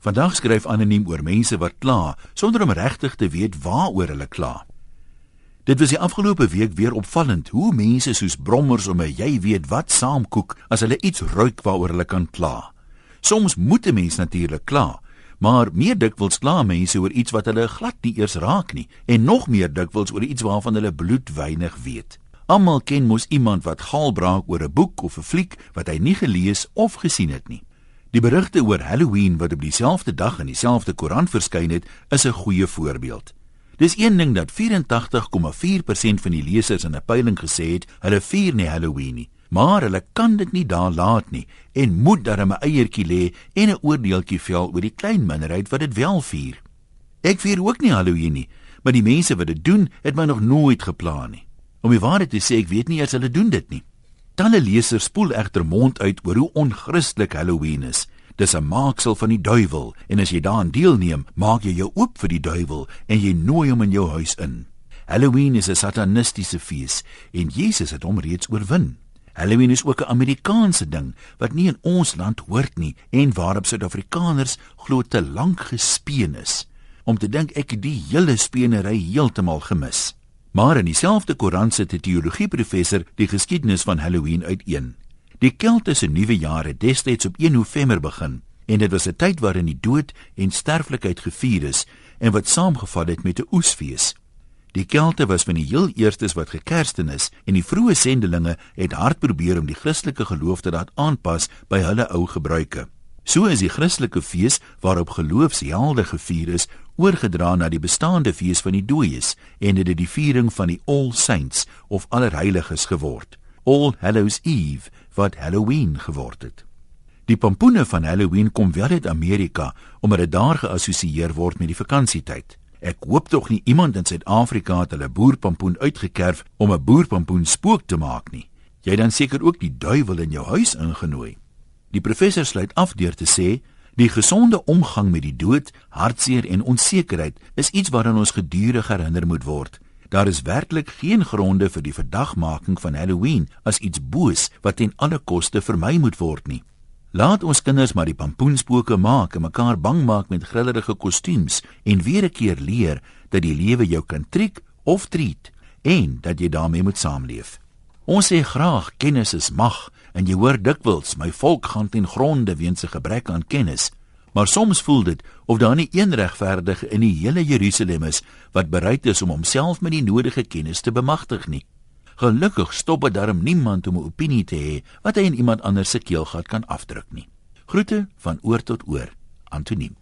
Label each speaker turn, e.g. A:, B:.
A: Vandag skryf anoniem oor mense wat kla sonder om regtig te weet waaroor hulle kla. Dit was die afgelope week weer opvallend hoe mense soos brommers om 'n jy weet wat saamkoek as hulle iets ruik waaroor hulle kan kla. Soms moet 'n mens natuurlik kla, maar meer dikwels kla mense oor iets wat hulle glad nie eers raak nie en nog meer dikwels oor iets waarvan hulle bloed weinig weet. Almal ken mos iemand wat gaal braak oor 'n boek of 'n fliek wat hy nie gelees of gesien het nie. Die berigte oor Halloween wat op dieselfde dag in dieselfde koerant verskyn het, is 'n goeie voorbeeld. Dis een ding dat 84,4% van die lesers in 'n peiling gesê het hulle vier nie Halloween nie, maar hulle kan dit nie daar laat nie en moet darem 'n eiertjie lê en 'n oordeeltjie vel oor die klein minderheid wat dit wel vier. Ek vier ook nie Halloween nie, maar die mense wat dit doen, het my nog nooit geplan nie. Om die waarheid te sê, ek weet nie as hulle doen dit nie. Talle lesers spoel egter mond uit oor hoe onchristelik Halloween is. Dis 'n maaksel van die duiwel en as jy daaraan deelneem, maak jy jou oop vir die duiwel en jy nooi hom in jou huis in. Halloween is 'n satanistiese fees en Jesus het hom reeds oorwin. Halloween is ook 'n Amerikaanse ding wat nie in ons land hoort nie en waarop Suid-Afrikaners glo te lank gespeen is. Om te dink ek het die hele speenery heeltemal gemis. Maar in dieselfde koerant sit 'n teologieprofessor die geskiedenis van Halloween uiteen. Die Kelte se nuwe jaar het destyds op 1 November begin en dit was 'n tyd waarin die dood en sterflikheid gevier is en wat saamgeval het met 'n oesfees. Die Kelte was van die heel eerstes wat gekersten is en die vroeë sendelinge het hard probeer om die Christelike geloof te laat aanpas by hulle ou gebruike. So is die Christelike fees waarop geloofshelde gevier is, oorgedra na die bestaande fees van die dooies en dit het die viering van die All Saints of Allerheiliges geword. All Hallows Eve wat Halloween geword het. Die pompoene van Halloween kom wel uit Amerika omdat dit daar geassosieer word met die vakansietyd. Ek hoop tog nie iemand in Suid-Afrika het hulle boerpompoen uitgekerf om 'n boerpompoen spook te maak nie. Jy dan seker ook die duiwel in jou huis ingenooi. Die professor sluit af deur te sê Die gesonde omgang met die dood, hartseer en onsekerheid is iets waaraan ons gedurig herinner moet word. Daar is werklik geen gronde vir die verdagmaking van Halloween as iets boos wat ten alle koste vermy moet word nie. Laat ons kinders maar die pampoenspoke maak en mekaar bang maak met grillerige kostuums en weer 'n keer leer dat die lewe jou kan triek of treat en dat jy daarmee moet saamleef. Ons sê graag kennis is mag en jy hoor dikwels my volk gaan ten gronde weens 'n gebrek aan kennis. Maar soms voel dit of daar nie een regverdige in die hele Jerusalem is wat bereid is om homself met die nodige kennis te bemagtig nie. Gelukkig stop dit darm niemand om 'n opinie te hê wat hy in iemand anders se keelgat kan afdruk nie. Groete van oor tot oor. Antoniem